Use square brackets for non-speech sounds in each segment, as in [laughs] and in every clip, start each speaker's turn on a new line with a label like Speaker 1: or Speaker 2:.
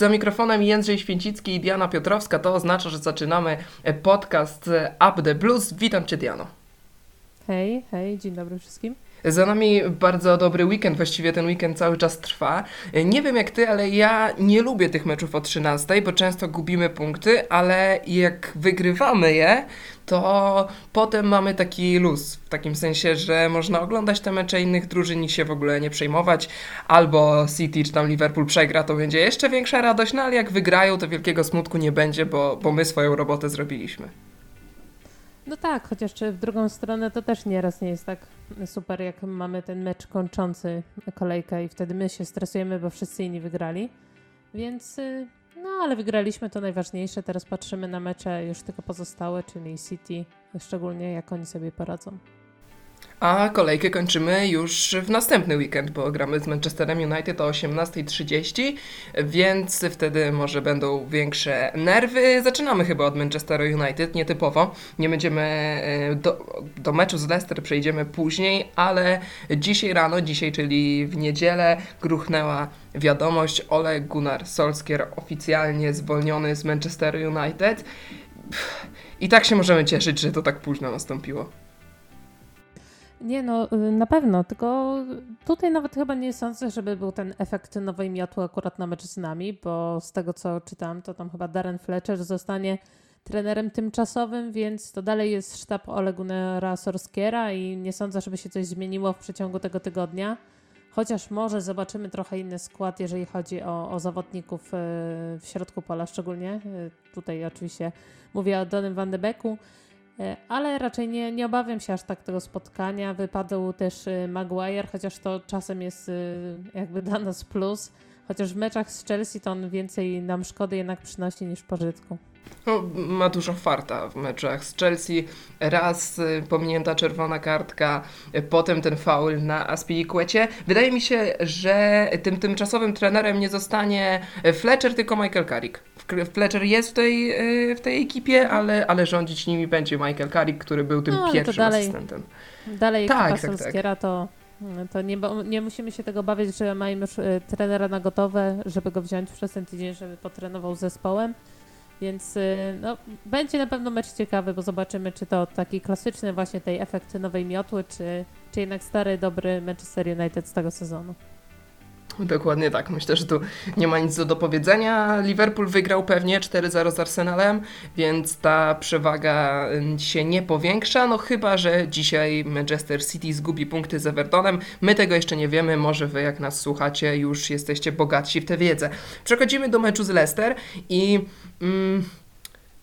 Speaker 1: Za mikrofonem Jędrzej Święcicki i Diana Piotrowska. To oznacza, że zaczynamy podcast Up the Blues. Witam Cię, Diano.
Speaker 2: Hej, hej, dzień dobry wszystkim.
Speaker 1: Za nami bardzo dobry weekend, właściwie ten weekend cały czas trwa. Nie wiem jak ty, ale ja nie lubię tych meczów o 13, bo często gubimy punkty, ale jak wygrywamy je, to potem mamy taki luz. W takim sensie, że można oglądać te mecze innych drużyn i się w ogóle nie przejmować. Albo City czy tam Liverpool przegra, to będzie jeszcze większa radość, no ale jak wygrają, to wielkiego smutku nie będzie, bo, bo my swoją robotę zrobiliśmy.
Speaker 2: No tak, chociaż w drugą stronę to też nieraz nie jest tak super, jak mamy ten mecz kończący kolejkę i wtedy my się stresujemy, bo wszyscy inni wygrali. Więc y, no ale wygraliśmy to najważniejsze. Teraz patrzymy na mecze już tylko pozostałe, czyli City, szczególnie jak oni sobie poradzą.
Speaker 1: A kolejkę kończymy już w następny weekend, bo gramy z Manchesterem United o 18.30, więc wtedy może będą większe nerwy. Zaczynamy chyba od Manchesteru United, nietypowo. Nie będziemy e, do, do meczu z Leicester przejdziemy później, ale dzisiaj rano, dzisiaj czyli w niedzielę, gruchnęła wiadomość Ole Gunnar Solskjaer oficjalnie zwolniony z Manchesteru United. I tak się możemy cieszyć, że to tak późno nastąpiło.
Speaker 2: Nie, no y, na pewno, tylko tutaj nawet chyba nie sądzę, żeby był ten efekt nowej miotły akurat na mecz z nami, bo z tego co czytam, to tam chyba Darren Fletcher zostanie trenerem tymczasowym, więc to dalej jest sztab Olegunera Sorskiera i nie sądzę, żeby się coś zmieniło w przeciągu tego tygodnia. Chociaż może zobaczymy trochę inny skład, jeżeli chodzi o, o zawodników y, w środku pola, szczególnie. Y, tutaj oczywiście mówię o Donym Van de Beeku. E, ale raczej nie, nie obawiam się aż tak tego spotkania. Wypadł też e, Maguire, chociaż to czasem jest e, jakby dla nas plus. Chociaż w meczach z Chelsea to on więcej nam szkody jednak przynosi niż pożytku.
Speaker 1: No, ma dużo farta w meczach z Chelsea. Raz pominięta czerwona kartka, potem ten faul na Aspilicuecie. Wydaje mi się, że tym tymczasowym trenerem nie zostanie Fletcher, tylko Michael Carrick. Fletcher jest w tej, e, w tej ekipie, ale, ale rządzić nimi będzie Michael Carrick, który był tym no, pierwszym dalej, asystentem.
Speaker 2: Dalej tak, ekipa tak, tak. to, to nie, nie musimy się tego bawić, że mamy już trenera na gotowe, żeby go wziąć przez ten tydzień, żeby potrenował z zespołem. Więc e, no, będzie na pewno mecz ciekawy, bo zobaczymy, czy to taki klasyczny właśnie tej efekt nowej miotły, czy, czy jednak stary, dobry Manchester United z tego sezonu.
Speaker 1: Dokładnie tak. Myślę, że tu nie ma nic do dopowiedzenia. Liverpool wygrał pewnie 4-0 z Arsenalem, więc ta przewaga się nie powiększa. No chyba, że dzisiaj Manchester City zgubi punkty z Evertonem. My tego jeszcze nie wiemy. Może wy, jak nas słuchacie, już jesteście bogatsi w tę wiedzę. Przechodzimy do meczu z Leicester i. Mm,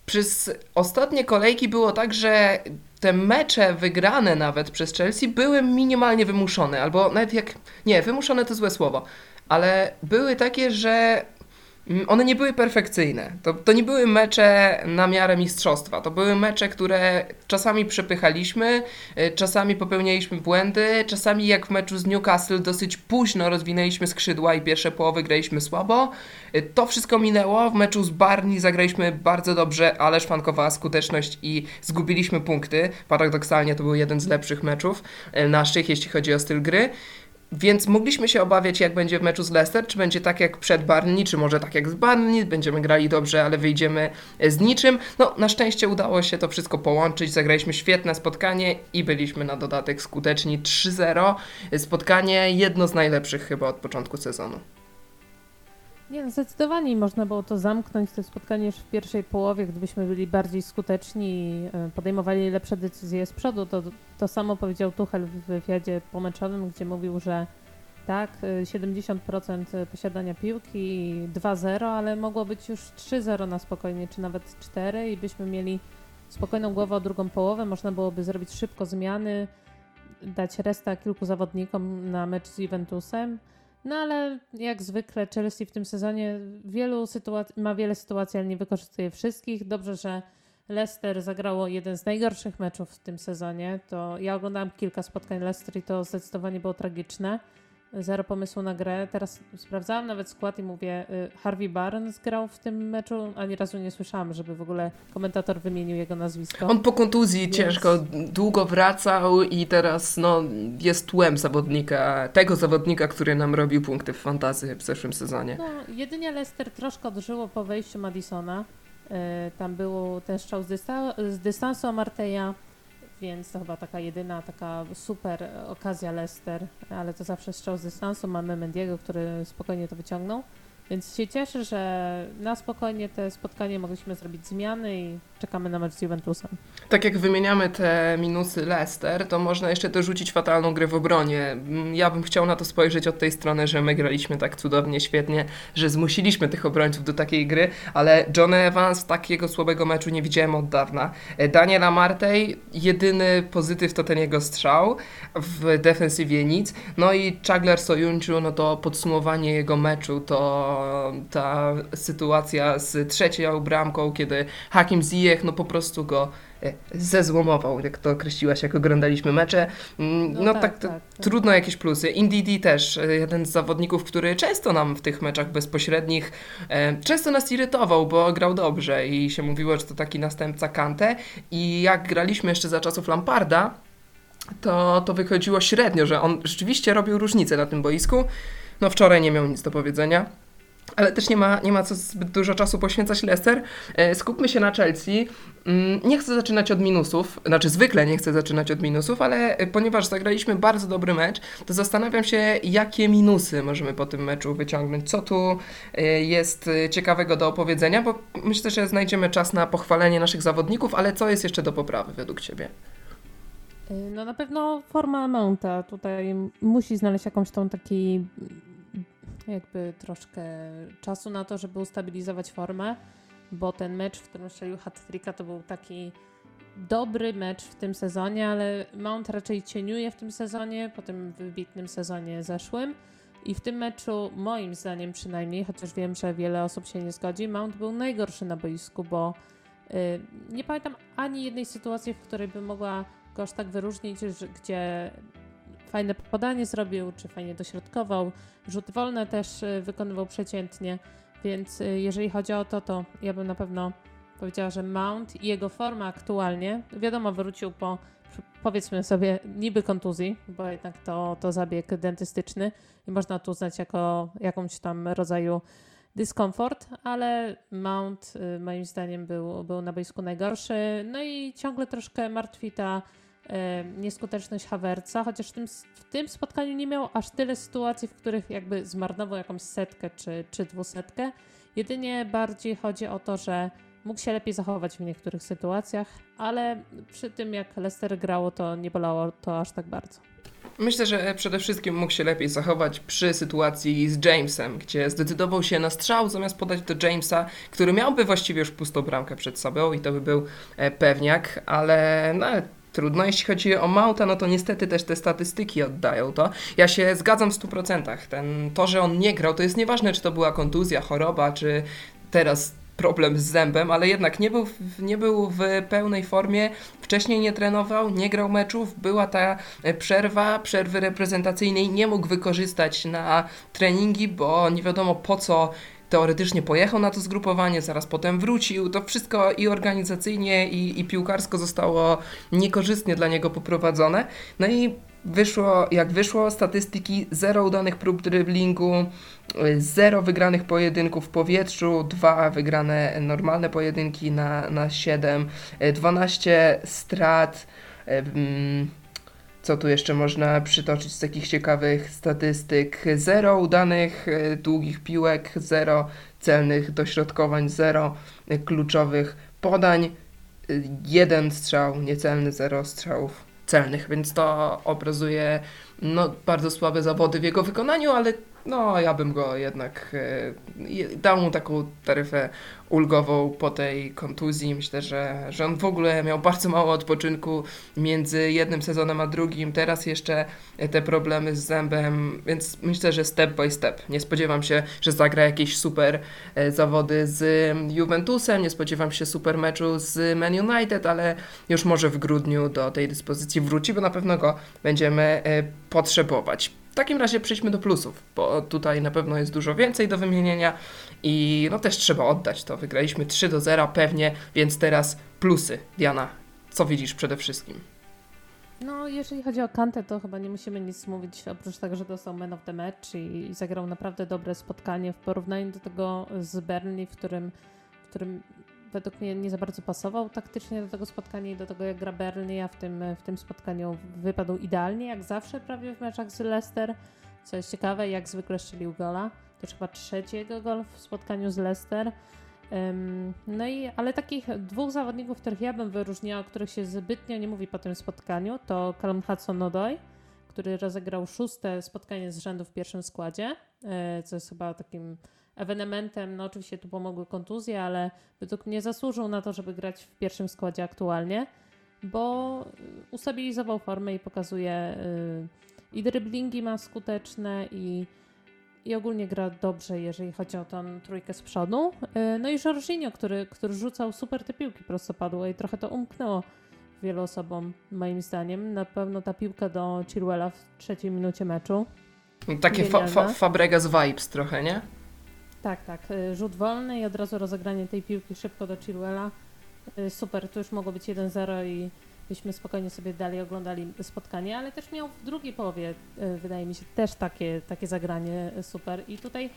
Speaker 1: przez ostatnie kolejki było tak, że te mecze wygrane nawet przez Chelsea były minimalnie wymuszone, albo nawet jak. Nie, wymuszone to złe słowo, ale były takie, że one nie były perfekcyjne. To, to nie były mecze na miarę mistrzostwa. To były mecze, które czasami przepychaliśmy, y, czasami popełnialiśmy błędy, czasami jak w meczu z Newcastle dosyć późno rozwinęliśmy skrzydła i pierwsze połowy graliśmy słabo. Y, to wszystko minęło. W meczu z Barney zagraliśmy bardzo dobrze, ale szwankowała skuteczność i zgubiliśmy punkty. Paradoksalnie to był jeden z lepszych meczów y, naszych, jeśli chodzi o styl gry. Więc mogliśmy się obawiać, jak będzie w meczu z Leicester, czy będzie tak jak przed Barney, czy może tak jak z Barney, będziemy grali dobrze, ale wyjdziemy z niczym. No, na szczęście udało się to wszystko połączyć, zagraliśmy świetne spotkanie i byliśmy na dodatek skuteczni 3-0. Spotkanie jedno z najlepszych chyba od początku sezonu.
Speaker 2: Nie, no zdecydowanie można było to zamknąć, to spotkanie już w pierwszej połowie, gdybyśmy byli bardziej skuteczni i e, podejmowali lepsze decyzje z przodu. To, to samo powiedział Tuchel w wywiadzie pomeczowym, gdzie mówił, że tak, 70% e, posiadania piłki 2-0, ale mogło być już 3-0 na spokojnie, czy nawet 4 i byśmy mieli spokojną głowę o drugą połowę, można byłoby zrobić szybko zmiany, dać resta kilku zawodnikom na mecz z Juventusem no ale jak zwykle Chelsea w tym sezonie wielu sytuac- ma wiele sytuacji, ale nie wykorzystuje wszystkich. Dobrze, że Leicester zagrało jeden z najgorszych meczów w tym sezonie. To ja oglądałam kilka spotkań Leicester i to zdecydowanie było tragiczne. Zero pomysłu na grę. Teraz sprawdzałam nawet skład i mówię, y, Harvey Barnes grał w tym meczu, ani razu nie słyszałam, żeby w ogóle komentator wymienił jego nazwisko.
Speaker 1: On po kontuzji Więc... ciężko, długo wracał i teraz no, jest tłem zawodnika, tego zawodnika, który nam robił punkty w fantazy w zeszłym sezonie.
Speaker 2: No, jedynie Leicester troszkę odżyło po wejściu Madisona. Y, tam był ten strzał z, dysta z dystansu Marteja więc to chyba taka jedyna taka super okazja Leicester, ale to zawsze strzał z dystansu. Mamy Mendiego, który spokojnie to wyciągnął. Więc się cieszę, że na spokojnie te spotkanie mogliśmy zrobić zmiany i czekamy na mecz z Juventusem.
Speaker 1: Tak jak wymieniamy te minusy Leicester, to można jeszcze dorzucić fatalną grę w obronie. Ja bym chciał na to spojrzeć od tej strony, że my graliśmy tak cudownie, świetnie, że zmusiliśmy tych obrońców do takiej gry, ale John Evans takiego słabego meczu nie widziałem od dawna. Daniela Martej, jedyny pozytyw to ten jego strzał, w defensywie nic. No i Chagler Soyuncu, no to podsumowanie jego meczu to ta sytuacja z trzecią bramką, kiedy Hakim Ziyech no po prostu go e, zezłomował, jak to określiłaś, jak oglądaliśmy mecze. Mm, no, no tak, tak, tak, tak, trudno jakieś plusy. Indidi też, e, jeden z zawodników, który często nam w tych meczach bezpośrednich e, często nas irytował, bo grał dobrze i się mówiło, że to taki następca Kante i jak graliśmy jeszcze za czasów Lamparda, to, to wychodziło średnio, że on rzeczywiście robił różnicę na tym boisku. No wczoraj nie miał nic do powiedzenia ale też nie ma, nie ma co zbyt dużo czasu poświęcać Leicester. E, skupmy się na Chelsea. Mm, nie chcę zaczynać od minusów, znaczy zwykle nie chcę zaczynać od minusów, ale e, ponieważ zagraliśmy bardzo dobry mecz, to zastanawiam się, jakie minusy możemy po tym meczu wyciągnąć. Co tu e, jest ciekawego do opowiedzenia, bo myślę, że znajdziemy czas na pochwalenie naszych zawodników, ale co jest jeszcze do poprawy według Ciebie?
Speaker 2: No na pewno forma Mounta tutaj musi znaleźć jakąś tą taki jakby troszkę czasu na to, żeby ustabilizować formę, bo ten mecz, w którym strzelił hat to był taki dobry mecz w tym sezonie, ale Mount raczej cieniuje w tym sezonie, po tym wybitnym sezonie zeszłym. I w tym meczu, moim zdaniem przynajmniej, chociaż wiem, że wiele osób się nie zgodzi, Mount był najgorszy na boisku, bo yy, nie pamiętam ani jednej sytuacji, w której by mogła go aż tak wyróżnić, gdzie fajne podanie zrobił, czy fajnie dośrodkował. Rzuty wolne też y, wykonywał przeciętnie, więc y, jeżeli chodzi o to, to ja bym na pewno powiedziała, że Mount i jego forma aktualnie, wiadomo, wrócił po powiedzmy sobie niby kontuzji, bo jednak to, to zabieg dentystyczny i można tu uznać jako jakąś tam rodzaju dyskomfort, ale Mount y, moim zdaniem był, był na boisku najgorszy. No i ciągle troszkę martwi ta nieskuteczność Hawerca, chociaż w tym, w tym spotkaniu nie miał aż tyle sytuacji, w których jakby zmarnował jakąś setkę czy, czy dwusetkę. Jedynie bardziej chodzi o to, że mógł się lepiej zachować w niektórych sytuacjach, ale przy tym jak Leicester grało, to nie bolało to aż tak bardzo.
Speaker 1: Myślę, że przede wszystkim mógł się lepiej zachować przy sytuacji z Jamesem, gdzie zdecydował się na strzał zamiast podać do Jamesa, który miałby właściwie już pustą bramkę przed sobą i to by był e, pewniak, ale no, trudno. Jeśli chodzi o Mauta, no to niestety też te statystyki oddają to. Ja się zgadzam w 100%. Ten, to, że on nie grał, to jest nieważne, czy to była kontuzja, choroba, czy teraz problem z zębem, ale jednak nie był, nie był w pełnej formie, wcześniej nie trenował, nie grał meczów, była ta przerwa, przerwy reprezentacyjnej, nie mógł wykorzystać na treningi, bo nie wiadomo po co teoretycznie pojechał na to zgrupowanie, zaraz potem wrócił. To wszystko i organizacyjnie, i, i piłkarsko zostało niekorzystnie dla niego poprowadzone. No i wyszło, jak wyszło, statystyki zero udanych prób driblingu, zero wygranych pojedynków w powietrzu, dwa wygrane normalne pojedynki na, na 7, 12 strat. Co tu jeszcze można przytoczyć z takich ciekawych statystyk? Zero udanych e, długich piłek, zero celnych dośrodkowań, zero kluczowych podań, e, jeden strzał niecelny, zero strzałów celnych, więc to obrazuje no, bardzo słabe zawody w jego wykonaniu, ale no ja bym go jednak e, dał mu taką taryfę ulgową po tej kontuzji. Myślę, że, że on w ogóle miał bardzo mało odpoczynku między jednym sezonem a drugim. Teraz jeszcze te problemy z zębem, więc myślę, że step by step. Nie spodziewam się, że zagra jakieś super e, zawody z Juventusem, nie spodziewam się super meczu z Man United, ale już może w grudniu do tej dyspozycji wróci, bo na pewno go będziemy e, potrzebować. Takim razie przejdźmy do plusów, bo tutaj na pewno jest dużo więcej do wymienienia i no też trzeba oddać to. Wygraliśmy 3 do 0 pewnie, więc teraz plusy. Diana, co widzisz przede wszystkim?
Speaker 2: No, jeżeli chodzi o Kantę, to chyba nie musimy nic mówić, oprócz tego, że dostał man of the match i, i zagrał naprawdę dobre spotkanie w porównaniu do tego z Burnley, w którym, w którym według mnie nie za bardzo pasował taktycznie do tego spotkania i do tego, jak gra Burnley, a w tym, w tym spotkaniu wypadł idealnie, jak zawsze prawie w meczach z Leicester, co jest ciekawe, jak zwykle strzelił gola. To chyba trzeci jego gol w spotkaniu z Leicester. No i, ale takich dwóch zawodników, których ja bym wyróżniała, o których się zbytnio nie mówi po tym spotkaniu, to Callum Hudson-Odoi, który rozegrał szóste spotkanie z rzędu w pierwszym składzie, e, co jest chyba takim ewenementem. No oczywiście tu pomogły kontuzje, ale według mnie zasłużył na to, żeby grać w pierwszym składzie aktualnie, bo ustabilizował formę i pokazuje y, i driblingi ma skuteczne i i ogólnie gra dobrze, jeżeli chodzi o tą trójkę z przodu. Y, no i Jorginho, który, który rzucał super te piłki prostopadłe i trochę to umknęło wielu osobom, moim zdaniem. Na pewno ta piłka do Chilwella w trzeciej minucie meczu.
Speaker 1: Takie fa fa Fabregas vibes trochę, nie?
Speaker 2: Tak, tak. Y, rzut wolny i od razu rozegranie tej piłki szybko do Chilwella. Y, super, to już mogło być 1-0 i byśmy spokojnie sobie dalej oglądali spotkanie, ale też miał w drugiej połowie, y, wydaje mi się, też takie, takie zagranie super. I tutaj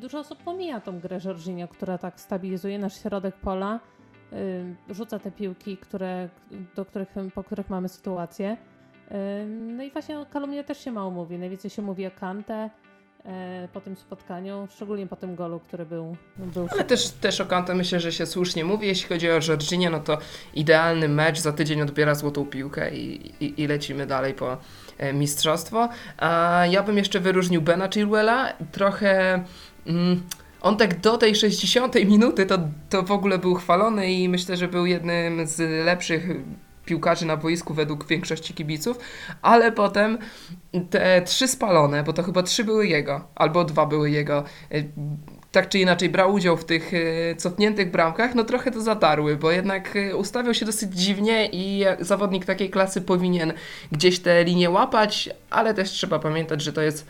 Speaker 2: dużo osób pomija tą grę Jorginho, która tak stabilizuje nasz środek pola, rzuca te piłki, które, do których, po których mamy sytuację. No i właśnie o Kalumnie też się mało mówi. Najwięcej się mówi o Kante, po tym spotkaniu, szczególnie po tym golu, który był. był
Speaker 1: Ale też, też o Kante myślę, że się słusznie mówi. Jeśli chodzi o Jorginho, no to idealny mecz, za tydzień odbiera złotą piłkę i, i, i lecimy dalej po e, mistrzostwo. A ja bym jeszcze wyróżnił Bena Chilwella. Trochę... Mm, on tak do tej 60 minuty to, to w ogóle był chwalony i myślę, że był jednym z lepszych piłkarzy na boisku według większości kibiców, ale potem te trzy spalone, bo to chyba trzy były jego, albo dwa były jego, e, tak czy inaczej brał udział w tych e, cofniętych bramkach, no trochę to zatarły, bo jednak e, ustawiał się dosyć dziwnie i zawodnik takiej klasy powinien gdzieś te linie łapać, ale też trzeba pamiętać, że to jest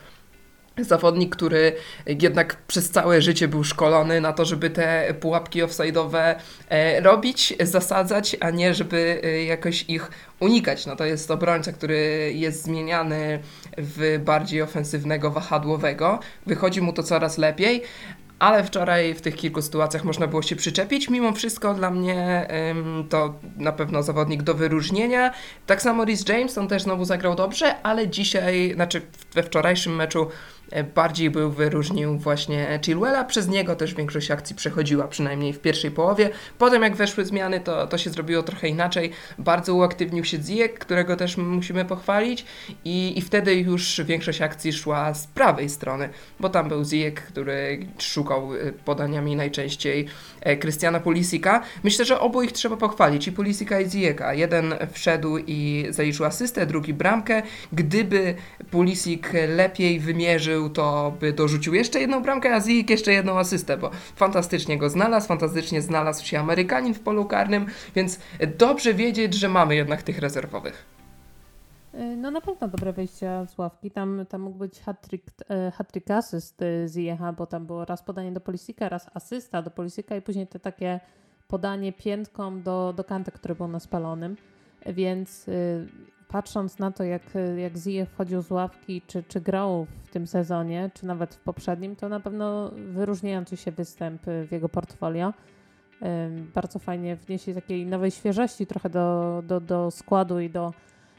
Speaker 1: Zawodnik, który jednak przez całe życie był szkolony na to, żeby te pułapki offside'owe e, robić, zasadzać, a nie żeby e, jakoś ich unikać. No to jest obrońca, który jest zmieniany w bardziej ofensywnego, wahadłowego. Wychodzi mu to coraz lepiej, ale wczoraj w tych kilku sytuacjach można było się przyczepić. Mimo wszystko dla mnie ym, to na pewno zawodnik do wyróżnienia. Tak samo Rhys James, on też znowu zagrał dobrze, ale dzisiaj, znaczy we wczorajszym meczu bardziej był wyróżnił właśnie Chilwella. Przez niego też większość akcji przechodziła, przynajmniej w pierwszej połowie. Potem jak weszły zmiany, to, to się zrobiło trochę inaczej. Bardzo uaktywnił się Ziyech, którego też musimy pochwalić i, i wtedy już większość akcji szła z prawej strony, bo tam był Ziyech, który szukał e, podaniami najczęściej Krystiana e, Pulisika. Myślę, że obu ich trzeba pochwalić, i Pulisika i Ziyecha. Jeden wszedł i zaliczył asystę, drugi bramkę. Gdyby Pulisik lepiej wymierzył to by dorzucił jeszcze jedną bramkę, a Zik jeszcze jedną asystę, bo fantastycznie go znalazł, fantastycznie znalazł się Amerykanin w polu karnym, więc dobrze wiedzieć, że mamy jednak tych rezerwowych.
Speaker 2: Y, no na pewno dobre wejścia z ławki. Tam, tam mógł być hat-trick, e, asyst y, z Jecha, bo tam było raz podanie do Polisika, raz asysta do Polisika i później te takie podanie piętką do, do Kanta, który był na spalonym. Więc patrząc na to, jak, jak Ziyech wchodził z ławki, czy, czy grał w tym sezonie, czy nawet w poprzednim, to na pewno wyróżniający się występ w jego portfolio. Bardzo fajnie wniesie takiej nowej świeżości trochę do, do, do składu i do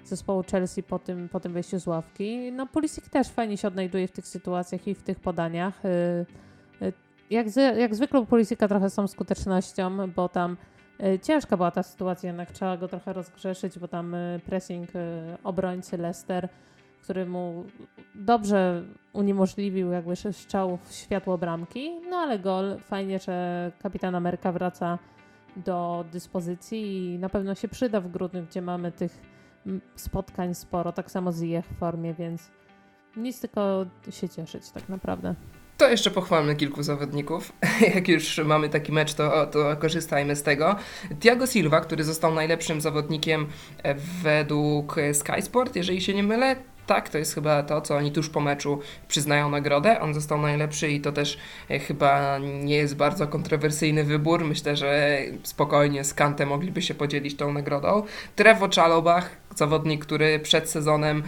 Speaker 2: zespołu Chelsea po tym, po tym wejściu z ławki. No Pulisic też fajnie się odnajduje w tych sytuacjach i w tych podaniach. Y, y, jak, z, jak zwykle u Pulisika trochę są skutecznością, bo tam ciężka była ta sytuacja, jednak trzeba go trochę rozgrzeszyć, bo tam e, pressing e, obrońcy Leicester, który mu dobrze uniemożliwił jakby strzał w światło bramki, no ale gol, fajnie, że kapitan Ameryka wraca do dyspozycji i na pewno się przyda w grudniu, gdzie mamy tych spotkań sporo, tak samo z ich formie, więc nic tylko się cieszyć tak naprawdę.
Speaker 1: To jeszcze pochwalmy kilku zawodników. [laughs] Jak już mamy taki mecz, to, to korzystajmy z tego. Thiago Silva, który został najlepszym zawodnikiem według Sky Sport, jeżeli się nie mylę, tak, to jest chyba to, co oni tuż po meczu przyznają nagrodę. On został najlepszy i to też e, chyba nie jest bardzo kontrowersyjny wybór. Myślę, że spokojnie z Kantem mogliby się podzielić tą nagrodą. Trevo Chalobach, zawodnik, który przed sezonem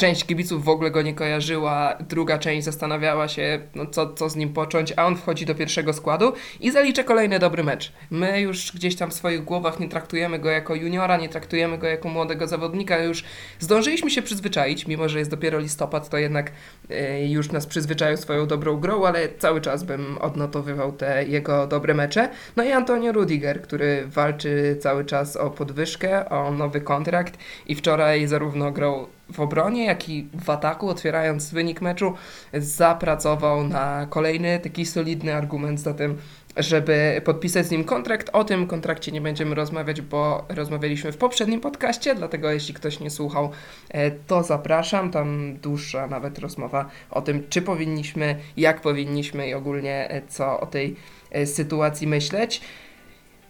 Speaker 1: część kibiców w ogóle go nie kojarzyła, druga część zastanawiała się, no co, co z nim począć, a on wchodzi do pierwszego składu i zalicza kolejny dobry mecz. My już gdzieś tam w swoich głowach nie traktujemy go jako juniora, nie traktujemy go jako młodego zawodnika, już zdążyliśmy się przyzwyczaić, mimo że jest dopiero listopad, to jednak y, już nas przyzwyczają swoją dobrą grą, ale cały czas bym odnotowywał te jego dobre mecze. No i Antonio Rudiger, który walczy cały czas o podwyżkę, o nowy kontrakt i wczoraj zarówno grał w obronie, jak i w ataku, otwierając wynik meczu, zapracował na kolejny taki solidny argument za tym, żeby podpisać z nim kontrakt. O tym kontrakcie nie będziemy rozmawiać, bo rozmawialiśmy w poprzednim podcaście, dlatego jeśli ktoś nie słuchał, e, to zapraszam. Tam dłuższa nawet rozmowa o tym, czy powinniśmy, jak powinniśmy i ogólnie e, co o tej e, sytuacji myśleć.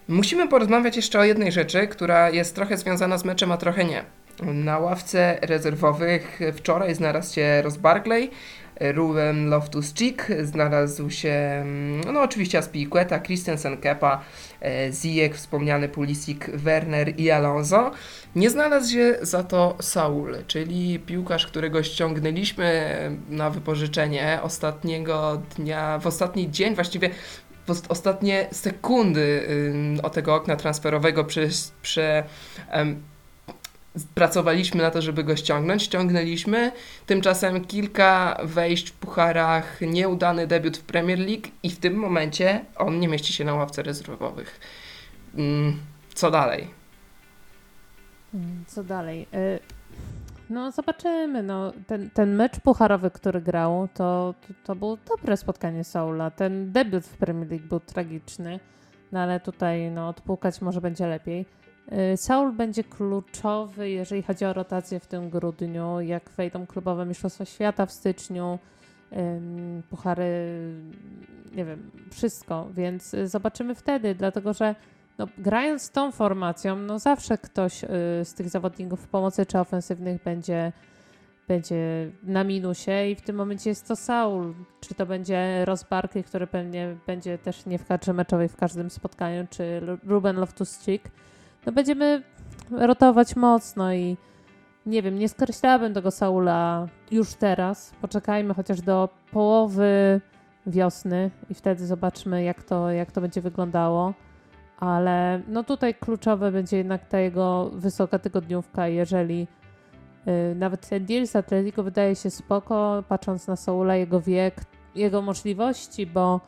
Speaker 1: Musimy porozmawiać jeszcze o jednej rzeczy, która jest trochę związana z meczem, a trochę nie. Na ławce rezerwowych wczoraj znalazł się Ross Barkley, Ruben Loftus-Cheek, znalazł się, no oczywiście Aspilicueta, Christensen Kepa, e, Ziyech, wspomniany Pulisic, Werner i Alonso. Nie znalazł się za to Saul, czyli piłkarz, którego ściągnęliśmy na wypożyczenie ostatniego dnia, w ostatni dzień, właściwie ostatnie sekundy o tego okna transferowego przez, prze, pracowaliśmy na to, żeby go ściągnąć, ściągnęliśmy. Tymczasem kilka wejść w pucharach, nieudany debiut w Premier League i w tym momencie on nie mieści się na ławce rezerwowych. Mm, co dalej?
Speaker 2: Mm, co dalej? Y, no zobaczymy. No, ten, ten mecz pucharowy, który grał, to, to, to było dobre spotkanie Saula. Ten debiut w Premier League był tragiczny, no ale tutaj no, odpłukać może będzie lepiej. Y, Saul będzie kluczowy, jeżeli chodzi o rotację w tym grudniu, jak wejdą klubowe Mistrzostwa Świata w styczniu, puchary, nie wiem, wszystko, więc zobaczymy wtedy, dlatego że no, grając tą formacją, no zawsze ktoś y, z tych zawodników pomocy czy ofensywnych będzie, będzie na minusie i w tym momencie jest to Saul, czy to będzie Ross Barkley, który pewnie będzie też nie w kadrze meczowej w każdym spotkaniu, czy Ruben Loftus-Cheek, no będziemy rotować mocno i nie wiem, nie skreślałabym tego Saula już teraz. Poczekajmy chociaż do połowy wiosny i wtedy zobaczmy, jak to, jak to będzie wyglądało. Ale no tutaj kluczowe będzie jednak ta jego wysoka tygodniówka, jeżeli yy, nawet ten deal z Atletico wydaje się spoko, patrząc na Saula, jego wiek, jego możliwości, bo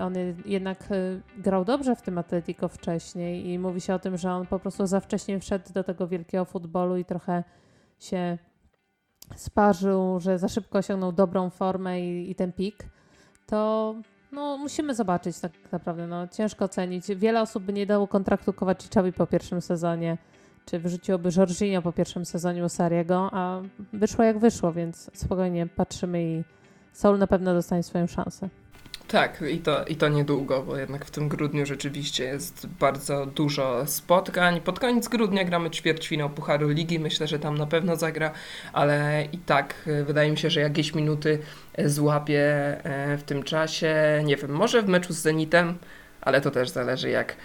Speaker 2: on jednak y, grał dobrze w tym Atletico wcześniej i mówi się o tym, że on po prostu za wcześnie wszedł do tego wielkiego futbolu i trochę się sparzył, że za szybko osiągnął dobrą formę i, i ten pik, to no, musimy zobaczyć tak naprawdę. No, ciężko ocenić. Wiele osób by nie dało kontraktu Kowaciczowi po pierwszym sezonie, czy wrzuciłoby Jorginho po pierwszym sezonie Sariego, a wyszło jak wyszło, więc spokojnie patrzymy i Saul na pewno dostanie swoją szansę.
Speaker 1: Tak, i to, i to niedługo, bo jednak w tym grudniu rzeczywiście jest bardzo dużo spotkań. Pod koniec grudnia gramy ćwierćfinał Pucharu Ligi, myślę, że tam na pewno zagra, ale i tak e, wydaje mi się, że jakieś minuty złapie e, w tym czasie. Nie wiem, może w meczu z Zenitem, ale to też zależy jak,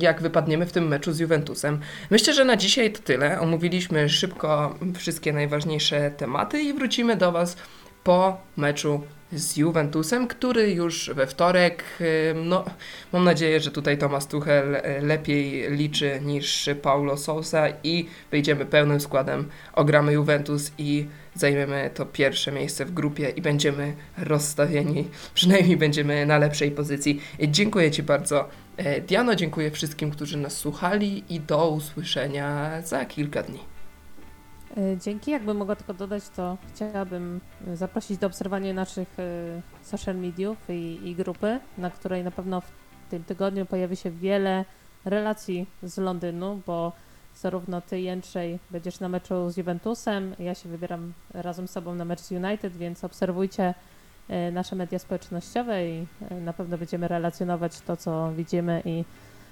Speaker 1: jak wypadniemy w tym meczu z Juventusem. Myślę, że na dzisiaj to tyle. Omówiliśmy szybko wszystkie najważniejsze tematy i wrócimy do Was po meczu z Juventusem, który już we wtorek, no mam nadzieję, że tutaj Tomasz Tuchel e, lepiej liczy niż Paulo Sousa i wyjdziemy pełnym składem, ogramy Juventus i zajmiemy to pierwsze miejsce w grupie i będziemy rozstawieni, [laughs] przynajmniej będziemy na lepszej pozycji. Dziękuję Ci bardzo e, Diano, dziękuję wszystkim, którzy nas słuchali i do usłyszenia za kilka dni.
Speaker 2: E, dzięki. Jakbym mogła tylko dodać, to chciałabym zaprosić do obserwowania naszych e, social mediów i, i grupy, na której na pewno w tym tygodniu pojawi się wiele relacji z Londynu, bo zarówno ty, Jędrzej, będziesz na meczu z Juventusem, ja się wybieram razem z sobą na mecz z United, więc obserwujcie e, nasze media społecznościowe i na pewno będziemy relacjonować to, co widzimy i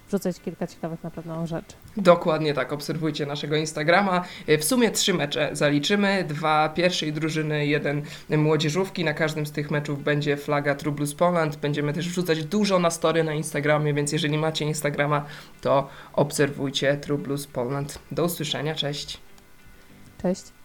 Speaker 2: wrzucać kilka ciekawych na pewno rzeczy.
Speaker 1: Dokładnie tak, obserwujcie naszego Instagrama. W sumie trzy mecze zaliczymy, dwa pierwszej drużyny, jeden młodzieżówki. Na każdym z tych meczów będzie flaga True Blues Poland. Będziemy też wrzucać dużo na story na Instagramie, więc jeżeli macie Instagrama, to obserwujcie True Blues Poland. Do usłyszenia, cześć.
Speaker 2: Cześć.